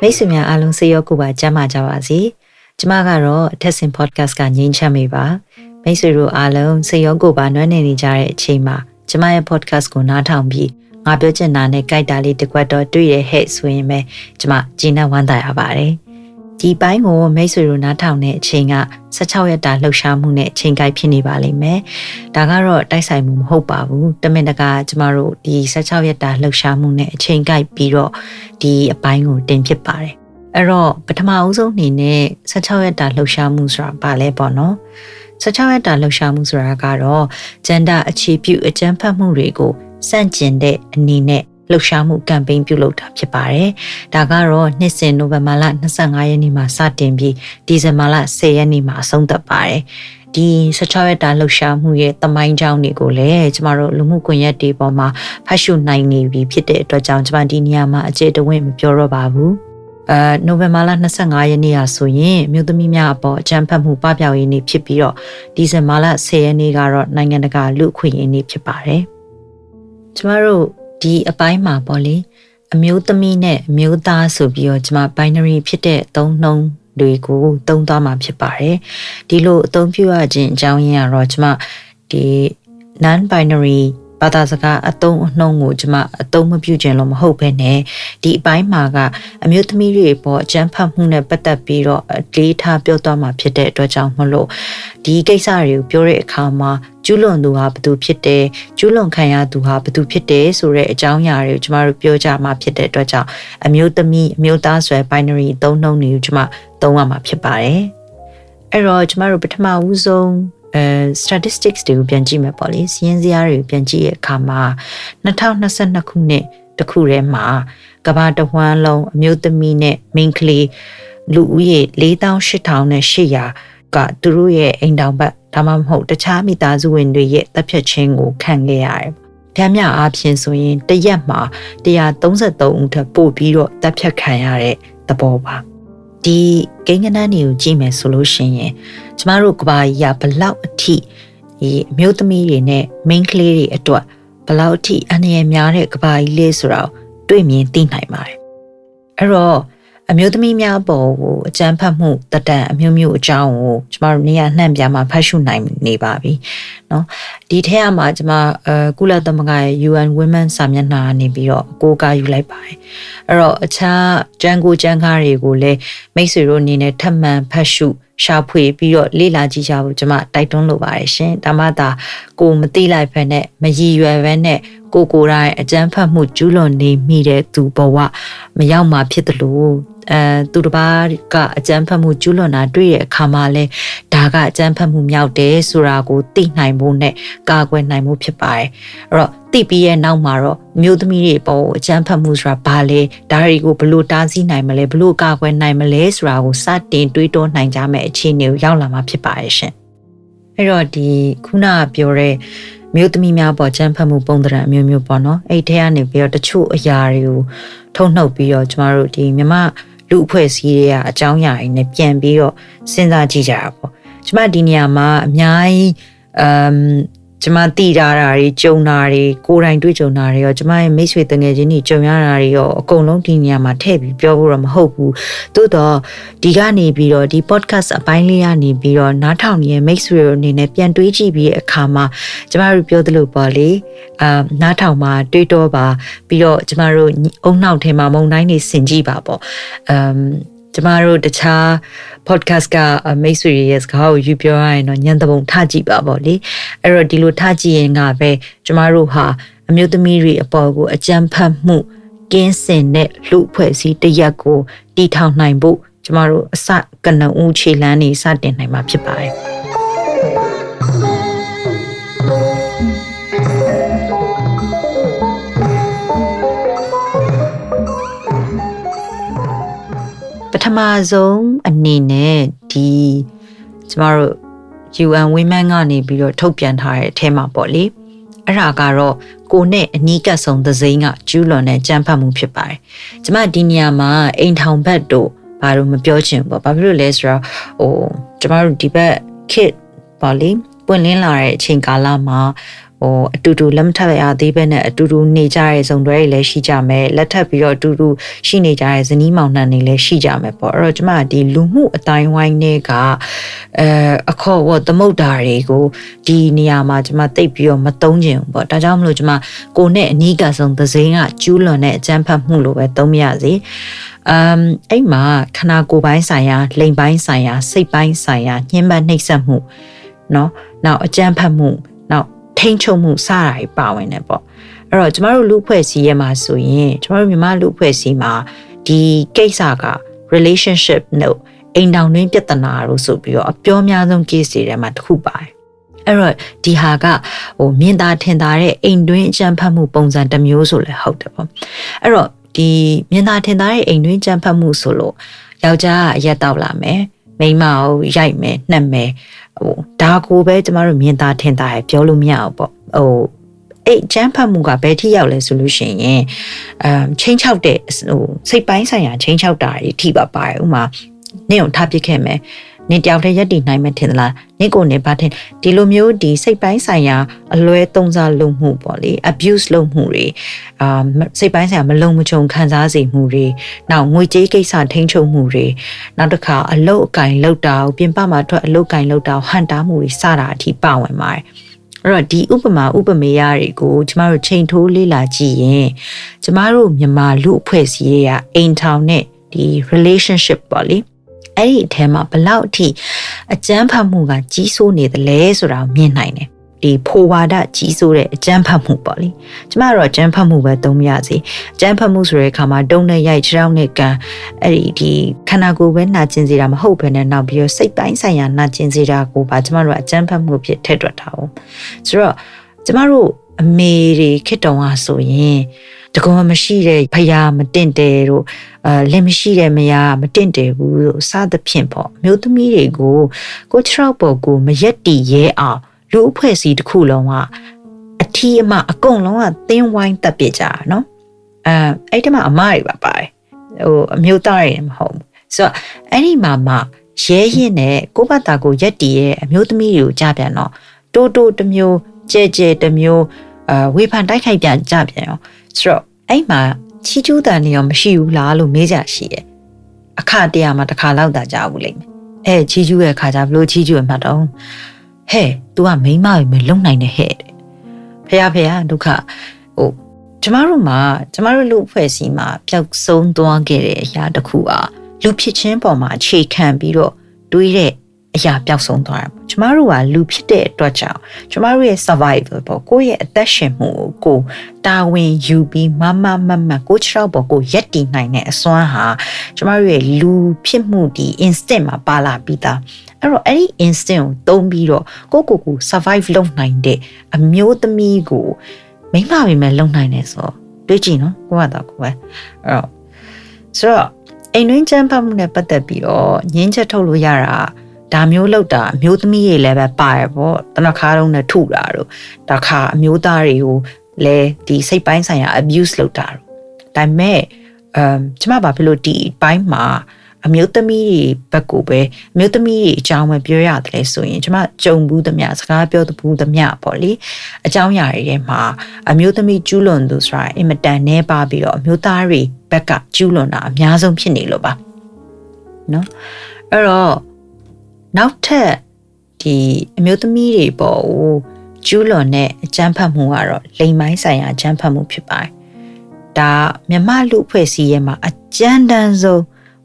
မိတ်ဆွေများအားလုံးစေရောကိုပါကြမ်းပါကြပါစေကျမကတော့အထက်ဆင် podcast ကငြိမ်းချမ်းမိပါမိတ်ဆွေတို့အားလုံးစေရောကိုပါနွမ်းနေနေကြတဲ့အချိန်မှာကျမရဲ့ podcast ကိုနားထောင်ပြီးငါပြောချင်တာနဲ့ကြိုက်တာလေးတကွက်တော့တွေ့ရဟဲ့ဆိုရင်ပဲကျမကျင်းနဲ့ဝမ်းသာရပါတယ် ဒီပိုင်းကိုမိတ်ဆွေတို့နားထောင်တဲ့အချိန်က16ရက်တာလှုပ်ရှားမှုနဲ့အချိန်ကိုက်ဖြစ်နေပါလိမ့်မယ်။ဒါကတော့တိုက်ဆိုင်မှုမဟုတ်ပါဘူး။တမင်တကာကျမတို့ဒီ16ရက်တာလှုပ်ရှားမှုနဲ့အချိန်ကိုက်ပြီးတော့ဒီအပိုင်းကိုတင်ဖြစ်ပါတယ်။အဲ့တော့ပထမအဦးဆုံးအနေနဲ့16ရက်တာလှုပ်ရှားမှုဆိုတာဘာလဲပေါ့နော်။16ရက်တာလှုပ်ရှားမှုဆိုတာကတော့ဂျန်ဒါအခြေပြုအကြမ်းဖက်မှုတွေကိုစန့်ကျင်တဲ့အနေနဲ့ လှုပ်ရှားမှုကမ်ပိန်းပြုလုပ်တာဖြစ်ပါတယ်။ဒါကတော့နှစ်စဉ်နိုဝင်ဘာလ25ရက်နေ့မှာစတင်ပြီးဒီဇင်ဘာလ10ရက်နေ့မှာအဆုံးသတ်ပါတယ်။ဒီ16ရက်တာလှုပ်ရှားမှုရဲ့တမိုင်းကြောင်းတွေကိုလည်းကျမတို့လူမှုကွန်ရက်တွေပေါ်မှာဖတ်ရှုနိုင်နေပြီဖြစ်တဲ့အတွက်ကြောင့်ကျမဒီနေရာမှာအခြေတဝင့်မပြောတော့ပါဘူး။အဲနိုဝင်ဘာလ25ရက်နေ့ဟာဆိုရင်မြို့သမီးများအပေါ်အကြမ်းဖက်မှုပပျောက်ရေးနေ့ဖြစ်ပြီးတော့ဒီဇင်ဘာလ10ရက်နေ့ကတော့နိုင်ငံတကာလူ့အခွင့်အရေးနေ့ဖြစ်ပါတယ်။ကျမတို့ ဒီအပိုင်းမှာပေါ့လေအမျိုးသမီးနဲ့အမျိုးသားဆိုပြီးတော့ကျွန်မ binary ဖြစ်တဲ့အသုံးနှုန်းတွေကိုသုံးသွားမှာဖြစ်ပါတယ်ဒီလိုအသုံးပြုရခြင်းအကြောင်းရင်းကတော့ကျွန်မဒီ non binary ဘာသာစကားအသုံးအနှုန်းကိုကျွန်မအသုံးမပြုခြင်းလို့မဟုတ်ဘဲနဲ့ဒီအပိုင်းမှာကအမျိုးသမီးတွေပေါ်အကြမ်းဖက်မှုနဲ့ပတ်သက်ပြီးတော့အလေးထားပြောသွားမှာဖြစ်တဲ့အတွက်ကြောင့်မလို့ဒီကိစ္စတွေကိုပြောတဲ့အခါမှာကျူးလွန်သူဟာဘသူဖြစ်တယ်ကျူးလွန်ခံရသူဟာဘသူဖြစ်တယ်ဆိုတဲ့အကြောင်းအရာတွေကိုကျမတို့ပြောကြမှာဖြစ်တဲ့အတွက်ကြောင့်အမျိုးသမီးအမျိုးသားဆွဲ binary သုံးနှုန်းတွေကိုကျမသုံးရမှာဖြစ်ပါတယ်အဲ့တော့ကျမတို့ပထမဦးဆုံး အဲ statistics တွေကိုပြန်ကြည့်မယ်ပေါ့လေစီးရင်စရာတွေကိုပြန်ကြည့်တဲ့အခါမှာ2022ခုနှစ်တခုထဲမှာကဘာတဝမ်းလုံးအမျိုးသမီးနဲ့မိန်းကလေးလူဦးရေ48,800ကသူတို့ရဲ့အိမ်တောင်ဘက်ဒါမှမဟုတ်တခြားမိသားစုဝင်တွေရဲ့တပ်ဖြတ်ခြင်းကိုခံခဲ့ရတယ်။ဗျာမြအားဖြင့်ဆိုရင်တရက်မှာ133ဦးထပ်ပို့ပြီးတော့တပ်ဖြတ်ခံရတဲ့သဘောပါ။ ဒီကိန်းကနန်းတွေကိုကြည့်မယ်ဆိုလို့ရှိရင်ကျမတို့ကဘာကြီးကဘလောက်အထိဒီအမျိုးသမီးတွေနဲ့ main ကလေးတွေအတွက်ဘလောက်အထိအန္တရာယ်များတဲ့ကဘာကြီးလေးဆိုတော့တွေ့မြင်သိနိုင်ပါတယ်အဲ့တော့ အမျိုးသမီးများပေါ်ကိုအကြမ်းဖက်မှုတတန်အမျိုးမျိုးအကြောင်းကိုကျမတို့နေရာနှံ့ပြမှာဖတ်ရှုနိုင်နေပါပြီเนาะဒီထက်ကမှကျမအဲကုလသမဂ္ဂရဲ့ UN Women စာမျက်နှာနေပြီးတော့အကိုးကားယူလိုက်ပါတယ်အဲ့တော့အခြားကျန်းကိုကျန်းကားတွေကိုလည်းမိတ်ဆွေတို့အနေနဲ့ထပ်မံဖတ်ရှုရှာဖွေပြီးတော့လေ့လာကြည့်ကြဖို့ကျွန်မတိုက်တွန်းလိုပါတယ်ရှင်ဒါမှသာကိုမသိလိုက်ဖက်နဲ့မရည်ရွယ်ပဲနဲ့ကိုကိုယ်တိုင်အကြမ်းဖက်မှုကျူးလွန်နေမိတဲ့သူဘဝမရောက်မှာဖြစ်တယ်လို့ အဲသူတစ်ပါးကအကြမ်းဖက်မှုကျူးလွန်တာတွေ့တဲ့အခါမှာလဲဒါကအကြမ်းဖက်မှုမြောက်တယ်ဆိုတာကိုသိနိုင်ဖို့နဲ့ကာကွယ်နိုင်ဖို့ဖြစ်ပါတယ်အဲ့တော့သိပြီးရဲ့နောက်မှာတော့မျိုးသမီးတွေပေါ်အကြမ်းဖက်မှုဆိုတာဘာလဲဒါတွေကိုဘလို့တားဆီးနိုင်မလဲဘလို့ကာကွယ်နိုင်မလဲဆိုတာကိုစတင်တွေးတောနိုင်ကြမယ့်အခြေအနေကိုရောက်လာမှာဖြစ်ပါတယ်ရှင်အဲ့တော့ဒီခုနကပြောတဲ့မျိုးသမီးများပေါ်ကြမ်းဖက်မှုပုံသဏ္ဍာန်အမျိုးမျိုးပေါ့နော်အဲ့ထဲကနေပြီးတော့တချို့အရာတွေကိုထုတ်နှုတ်ပြီးတော့ကျမတို့ဒီမြမ လူအဖွဲ့အစည်းတွေကအကြောင်းအရာတွေနဲ့ပြန်ပြီးတော့စဉ်းစားကြည့်ကြတာပေါ့ကျမဒီနေရာမှာအများကြီးအမ် ကျမတည်ထားတာတွေကြုံတာတွေကိုယ်တိုင်တွေ့ကြုံတာတွေရောကျမရဲ့မိတ်ဆွေတငယ်ချင်းတွေကြုံရတာတွေရောအကုန်လုံးဒီနေရာမှာထည့်ပြီးပြောဖို့တော့မဟုတ်ဘူးသို့တော့ဒီကနေပြီးတော့ဒီ podcast အပိုင်းလေးကနေပြီးတော့နားထောင်နေတဲ့မိတ်ဆွေတို့အနေနဲ့ပြန်တွေးကြည့်ပြီးအခါမှာကျမတို့ပြောသလိုပေါ့လေအာနားထောင်မှာတွေးတော့ပါပြီးတော့ကျမတို့အုံနောက်ထဲမှာမုံတိုင်းနေဆင်ကြည့်ပါပေါ့အမ် ကျမတို့တခြား podcast ကမိတ်ဆွေရဲ့စကားကိုယူပြောရရင်တော့ညံတပုံထကြည့်ပါပေါ့လေအဲ့တော့ဒီလိုထကြည့်ရင်ကပဲကျမတို့ဟာအမျိုးသမီးတွေအပေါ်ကိုအကြမ်းဖက်မှုကင်းစင်တဲ့လူအဖွဲ့အစည်းတရက်ကိုတည်ထောင်နိုင်ဖို့ကျမတို့အစကနဦးခြေလန်းနေစတင်နိုင်မှာဖြစ်ပါတယ် ထမဆုံးအနေနဲ့ဒီကျမတို့ UN Women ကနေပြီးတော့ထုတ်ပြန်ထားတဲ့အထဲမှာပေါ့လေအဲ့ဒါကတော့ကိုနဲ့အနီးကပ်ဆုံးသစိမ်းကကျူးလွန်တဲ့ကြမ်းဖက်မှုဖြစ်ပါတယ်။ကျမဒီနေရာမှာအိမ်ထောင်ဘက်တို့ဘာလို့မပြောချင်ဘူးပေါ့။ဘာဖြစ်လို့လဲဆိုတော့ဟိုကျမတို့ဒီဘက် kit ပေါ့လေပွင့်လင်းလာတဲ့အချိန်ကာလမှာ ဟ ဟိုအတူတူလက်မထပ်ရသေးပဲနဲ့အတူတူနေကြတဲ့ဇုံတွဲတွေလည်းရှိကြမယ်လက်ထပ်ပြီးတော့အတူတူရှိနေကြတဲ့ဇနီးမောင်နှံတွေလည်းရှိကြမယ်ပေါ့အဲ့တော့ကျမဒီလူမှုအတိုင်းဝိုင်းတွေကအဲအခေါ်ဝသမုတ်တာတွေကိုဒီနေရာမှာကျမသိပ်ပြီးတော့မသုံးချင်ဘူးပေါ့ဒါကြောင့်မလို့ကျမကိုနဲ့အနီးကဆုံးသစိမ်းကကျူးလွန်တဲ့အကြမ်းဖက်မှုလို့ပဲသုံးမရစေအမ်အဲ့မှာခနာကိုယ်ပိုင်းဆိုင်ရာလိမ်ပိုင်းဆိုင်ရာစိတ်ပိုင်းဆိုင်ရာညှင်းပန်းနှိပ်စက်မှုเนาะနောက်အကြမ်းဖက်မှုနောက် ထိန်းချုပ်မှုစတာတွေပါဝင်တယ်ပေါ့အဲ့တော့ကျမတို့လူဖွဲ့စည်းရမှာဆိုရင်ကျမတို့မြန်မာလူဖွဲ့စည်းမှာဒီကိစ္စက relationship နဲ့အိမ်တောင်တွင်းပြဿနာလို့ဆိုပြီးတော့အပြောများဆုံး case တွေထဲမှာတစ်ခုပါတယ်အဲ့တော့ဒီဟာကဟိုမြင်သာထင်သာတဲ့အိမ်တွင်းအကြံဖတ်မှုပုံစံတစ်မျိုးဆိုလည်းဟုတ်တယ်ပေါ့အဲ့တော့ဒီမြင်သာထင်သာတဲ့အိမ်တွင်းကြံဖတ်မှုဆိုလို့ယောက်ျားကရက်တော့လာမယ်မိန်းမကိုရိုက်မယ်နှက်မယ် ဟိုဒါကိုပဲကျမတို့မြင်သာထင်သာရပြောလို့မရဘူးပေါ့ဟိုအဲ့ကျန်းဖတ်မှုကဘယ်ထိရောက်လဲဆိုလို့ရှိရင်အမ်ချင်းချောက်တဲ့ဟိုစိတ်ပိုင်းဆိုင်ရာချင်းချောက်တာတွေထိပါပါတယ်ဥမာနင့်ကိုထားပစ်ခဲ့မယ် နင်တယောက်တည်းရက်တည်နိုင်မယ်ထင်သလားနင့်ကိုနေပါထင်ဒီလိုမျိုးဒီစိတ်ပိုင်းဆိုင်ရာအလွဲသုံးစားလုပ်မှုပေါ့လေ abuse လုပ်မှုတွေအာစိတ်ပိုင်းဆိုင်ရာမလုံမချုံခံစားစေမှုတွေနောက်ငွေကြေးကိစ္စထိန်းချုပ်မှုတွေနောက်တစ်ခါအလုတ်အကင်လောက်တာကိုပြင်ပမှာထွက်အလုတ်ကင်လောက်တာဟန်တာမှုတွေစတာအထိပါဝင်ပါတယ်အဲ့တော့ဒီဥပမာဥပမေယတွေကိုကျမတို့ချိန်ထိုးလေ့လာကြည့်ရင်ကျမတို့မြန်မာလူအဖွဲ့အစည်းတွေကအိမ်ထောင်နဲ့ဒီ relationship ပေါ့လေ အဲ့ဒီအထဲမှာဘလောက်အထိအကျန်းဖတ်မှုကကြီးစိုးနေသလဲဆိုတာကိုမြင်နိုင်တယ်ဒီဖိုဝါဒကြီးစိုးတဲ့အကျန်းဖတ်မှုပေါ့လေကျမတို့အကျန်းဖတ်မှုပဲသုံးမရစီအကျန်းဖတ်မှုဆိုတဲ့အခါမှာတုံးနဲ့ရိုက်ချောင်းနဲ့ကန်အဲ့ဒီဒီခန္ဓာကိုယ်ပဲနာကျင်စေတာမဟုတ်ဘဲနဲ့နောက်ပြီးတော့စိတ်ပိုင်းဆိုင်ရာနာကျင်စေတာကိုပါကျမတို့အကျန်းဖတ်မှုဖြစ်ထည့်တွက်ထားအောင်ဆိုတော့ကျမတို့အမေတွေခစ်တုံးအားဆိုရင် တကုံမရှိတဲ့ဖယားမတင့်တယ်တို့အဲလက်မရှိတဲ့မယားမတင့်တယ်ဘူးလို့စသဖြင့်ပေါ့မျိုးသမီးတွေကိုကိုချောက်ပေါ်ကိုမရက်တီရဲအောင်လူအဖွဲ့အစည်းတစ်ခုလုံးကအထီးအမအကုန်လုံးကသင်းဝိုင်းတက်ပြကြတာနော်အဲအဲ့ဒီမှာအမတွေပါပါတယ်ဟိုအမျိုးသားတွေမဟုတ်ဘူးဆိုတော့အဲ့ဒီမှာမှရဲရင်နဲ့ကိုဘတာကိုရက်တီရဲ့အမျိုးသမီးတွေကိုကြားပြန်တော့တိုးတိုးတစ်မျိုးကြဲကြဲတစ်မျိုးအာဝေဖန်တိုက်ခိုက်ပြန်ကြပြန်ရော ဆိုတော့အဲ့မှာချီကျူးတန်နေရောမရှိဘူးလားလို့မေးကြရှိတယ်အခတရားမှာတစ်ခါလောက်သာကြားဘူးလိမ့်မယ်အဲချီကျူးရဲ့ခါကြဘလို့ချီကျူးရမှာတော့ဟဲ့ तू ကမိန်းမပဲမလုံနိုင်တဲ့ဟဲ့တဲ့ဖះဖះဒုက္ခဟိုကျမတို့မှာကျမတို့လူအဖွဲ့အစည်းမှာပျောက်ဆုံးသွားခဲ့တဲ့အရာတစ်ခုอ่ะလူဖြစ်ချင်းပေါ်မှာအခြေခံပြီးတော့တွေးတဲ့ အရာပျောက်ဆုံးသွားတာပေါ့ကျမတို့ကလူဖြစ်တဲ့အတွက်ကြောင့်ကျမတို့ရဲ့ survival ပေါ့ကိုယ့်ရဲ့အသက်ရှင်မှုကိုတာဝန်ယူပြီးမမမမကိုချောက်ပေါ်ကိုရက်တည်နိုင်တဲ့အစွမ်းဟာကျမတို့ရဲ့လူဖြစ်မှုဒီ instinct မှာပါလာပြီးသားအဲ့တော့အဲ့ဒီ instinct ကိုသုံးပြီးတော့ကိုကိုကို survive လုပ်နိုင်တဲ့အမျိုးသမီးကိုမိမပဲမဲ့လုံနိုင်တယ်ဆိုတွေးကြည့်နော်ကိုကတော့ကိုပဲအဲ့တော့ဆိုတော့အိမ်တွင်းချမ်းဖတ်မှုနဲ့ပတ်သက်ပြီးတော့ငင်းချက်ထုတ်လို့ရတာ ဒါမျိုးလောက်တာအမျိုးသမီးတွေလည်းပဲပါရပေါ့တနခါတော့နဲ့ထုတာတို့တခါအမျိုးသားတွေကိုလည်းဒီစိတ်ပိုင်းဆိုင်ရာ abuse လုပ်တာတို့ဒါပေမဲ့အမ်ကျမဘာဖြစ်လို့ဒီပိုင်းမှာအမျိုးသမီးတွေဘက်ကိုပဲအမျိုးသမီးတွေအကြောင်းပဲပြောရတယ်လဲဆိုရင်ကျမကြုံဘူးသမျှစကားပြောဘူးသမျှပေါ့လေအကြောင်းအရာတွေထဲမှာအမျိုးသမီးကျူးလွန်သူဆိုတာအင်မတန်နှဲပါပြီးတော့အမျိုးသားတွေဘက်ကကျူးလွန်တာအများဆုံးဖြစ်နေလို့ပါနော်အဲ့တော့ နောက်ထပ်ဒီအမျိုးသမီးတွေပေါ့ဟိုကျူးလွန်တဲ့အကြမ်းဖက်မှုကတော့လိမ်မိုင်းဆိုင်ရာအကြမ်းဖက်မှုဖြစ်ပါတယ်ဒါမြမလူအဖွဲ့အစည်းရဲ့မှာအကြမ်းတမ်းဆုံး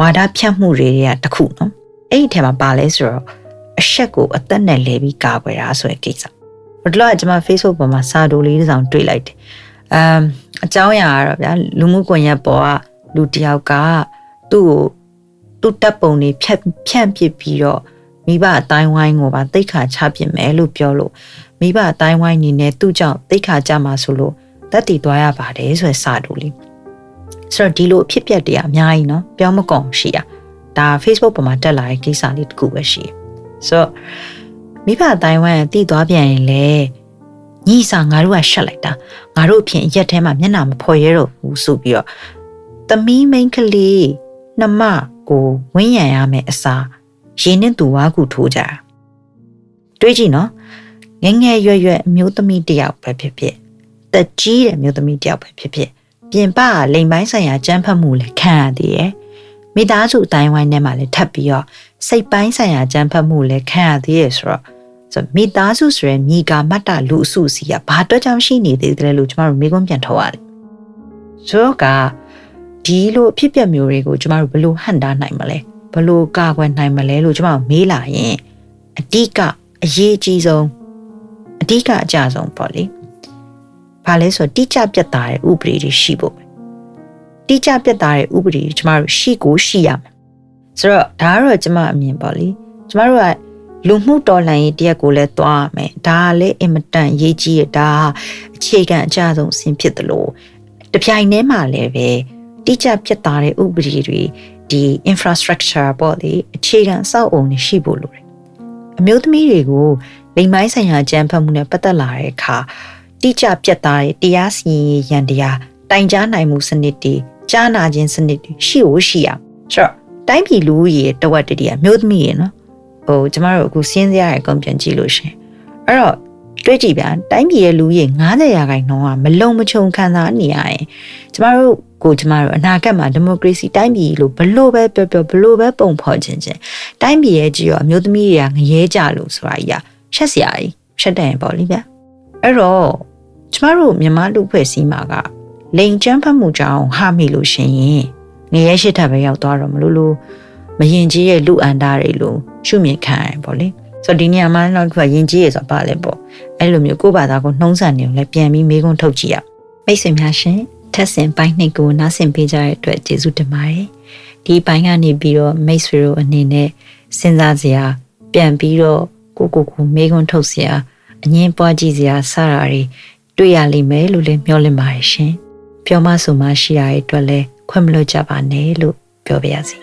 ဝါဒဖြတ်မှုတွေကတခုနော်အဲ့ဒီထဲမှာပါလဲဆိုတော့အဆက်ကိုအသက်နဲ့လဲပြီးကာကွယ်တာဆိုတဲ့ကိစ္စဘယ်တော့ကျွန်မ Facebook ပေါ်မှာစာတိုလေးတစ်စောင်တွေ့လိုက်တယ်အမ်အကြောင်းအရာကတော့ဗျာလူမှုကွန်ရက်ပေါ်ကလူတယောက်ကသူ့ကိုသူ့တပ်ပုံတွေဖြတ်ဖြန့်ပစ်ပြီးတော့ မိဘအတိုင်းဝိုင်းကိုပါတိတ်ခါချပစ်မယ်လို့ပြောလို့မိဘအတိုင်းဝိုင်းနေနဲ့သူ့ကြောင့်တိတ်ခါကြမှာဆိုလို့တက်တည်သွားရပါတယ်ဆိုရယ်စာတူလေးဆိုတော့ဒီလိုအဖြစ်ပြက်တွေအများကြီးเนาะပြောမကုန်ရှိရဒါ Facebook ပေါ်မှာတက်လာတဲ့ကိစ္စလေးတခုပဲရှိဆိုတော့မိဘအတိုင်းဝိုင်းတည်သွားပြန်ရင်လေညီစာငါတို့ကရှက်လိုက်တာငါတို့အဖြစ်ရက်ထဲမှာမျက်နှာမဖော်ရဲတော့ဘူးဆိုပြီးတော့သမီးမိန်းကလေးနှမကိုဝင်းရံရမယ်အစား ရင်းနဲ့သူဝါကူထိုးကြတွေးကြည့်နော်ငငယ်ရွယ်ရွယ်အမျိုးသမီးတယောက်ပဲဖြစ်ဖြစ်တက်ကြီးတဲ့အမျိုးသမီးတယောက်ပဲဖြစ်ဖြစ်ပြင်ပကလိမ်ပိုင်းဆိုင်ရာကြမ်းဖက်မှုလည်းခံရသေးတယ်မိသားစုအတိုင်းဝိုင်းထဲမှာလည်းထပ်ပြီးတော့စိတ်ပိုင်းဆိုင်ရာကြမ်းဖက်မှုလည်းခံရသေးရဆိုတော့ဆိုမိသားစုဆိုရယ်မိကာမတ္တလူအစုစီကဘာအတွက်ကြောင့်ရှိနေသေးတယ်လို့ကျမတို့မိကွန်းပြန်ထုတ်ရတယ်ဆိုတော့ကဒီလိုအဖြစ်ပြက်မျိုးတွေကိုကျမတို့ဘယ်လိုဟန်တားနိုင်မလဲ ဘယ်လိုကာကွယ်နိုင်မလဲလို့ကျမတို့မေးလာရင်အတိကအရေးအကြီးဆုံးအဓိကအကြဆုံးပေါ့လေ။ဘာလဲဆိုတိကျပြတ်သားတဲ့ဥပဒေတွေရှိဖို့ပဲ။တိကျပြတ်သားတဲ့ဥပဒေတွေကျမတို့ရှိကိုရှိရမယ်။ဆိုတော့ဒါကတော့ကျမအမြင်ပေါ့လေ။ကျမတို့ကလူမှုတော်လှန်ရေးတရက်ကိုလည်းသွားရမယ်။ဒါကလည်းအင်မတန်ရေးကြီးရဒါအခြေခံအကြဆုံးအဆင့်ဖြစ်တယ်လို့တပြိုင်တည်းမှာလည်းပဲတိကျပြတ်သားတဲ့ဥပဒေတွေ ဒီ infrastructure ပေါ့လေအခြေခံအဆောက်အအုံတွေရှိဖို့လိုတယ်။အမျိုးသမီးတွေကိုလိမ်မိုင်းဆိုင်ရာကြမ်းဖက်မှုနဲ့ပတ်သက်လာတဲ့အခါတိကျပြတ်သားတဲ့တရားစီရင်ရေးရန်တရားတိုင်ကြားနိုင်မှုစနစ်တွေကြားနာခြင်းစနစ်တွေရှိဖို့ရှိရဆိုတော့တိုင်းပြည်လူဦးရေတဝက်တည်းအမျိုးသမီးရေနော်ဟိုကျမတို့အခုစဉ်းစားရအကုန်ပြန်ကြည့်လို့ရှင်အဲ့တော့ တွေးကြည့်ဗျာတိုင်းပြည်ရဲ့လူကြီး90ရာခိုင်နှုန်းကမလုံမချုံခံစားနေရရင်ကျမတို့ကိုကျမတို့အနာဂတ်မှာဒီမိုကရေစီတိုင်းပြည်လို့ဘလို့ပဲပြောပြောဘလို့ပဲပုံဖော်ခြင်းချင်းတိုင်းပြည်ရဲ့ကြီးရောအမျိုးသမီးတွေကငရဲကြလို့ဆိုတာကြီးရှက်စရာကြီးရှက်တယ်ပေါ့လေဗျအဲ့တော့ကျမတို့မြန်မာလူဖွဲ့စည်းမှာကလိန်ကျန်းဖတ်မှုကြောင့်ဟာမိလို့ရှင်ရင်ငရဲရှိထပ်ပဲရောက်သွားတော့မလို့လို့မရင်ကြီးရဲ့လူအန်တာတွေလို့ရှုမြင်ခံရပေါ့လေ ဆိုတော့ဒီနေရာမှာနောက်တစ်ခါယဉ်ကျေးရဆိုပါလဲပေါ့အဲ့လိုမျိုးကိုယ့်ဘာသာကိုနှုံးဆန်နေအောင်လည်းပြန်ပြီးမေးခွန်းထုတ်ကြည့်ရမိတ်ဆွေများရှင်ထက်ဆင်ပိုင်းနှစ်ကိုနားဆင်ပေးကြတဲ့အတွက်ကျေးဇူးတင်ပါတယ်ဒီပိုင်းကနေပြီးတော့မိတ်ဆွေတို့အနေနဲ့စဉ်းစားစရာပြန်ပြီးတော့ကိုကိုကိုမေးခွန်းထုတ်စရာအငင်းပွားကြည့်စရာစတာတွေတွေ့ရလိမ့်မယ်လို့လည်းမျှော်လင့်ပါတယ်ရှင်ပြောမဆိုမှရှိရတဲ့အတွက်လည်းခွင့်မလွတ်ကြပါနဲ့လို့ပြောပါရစေ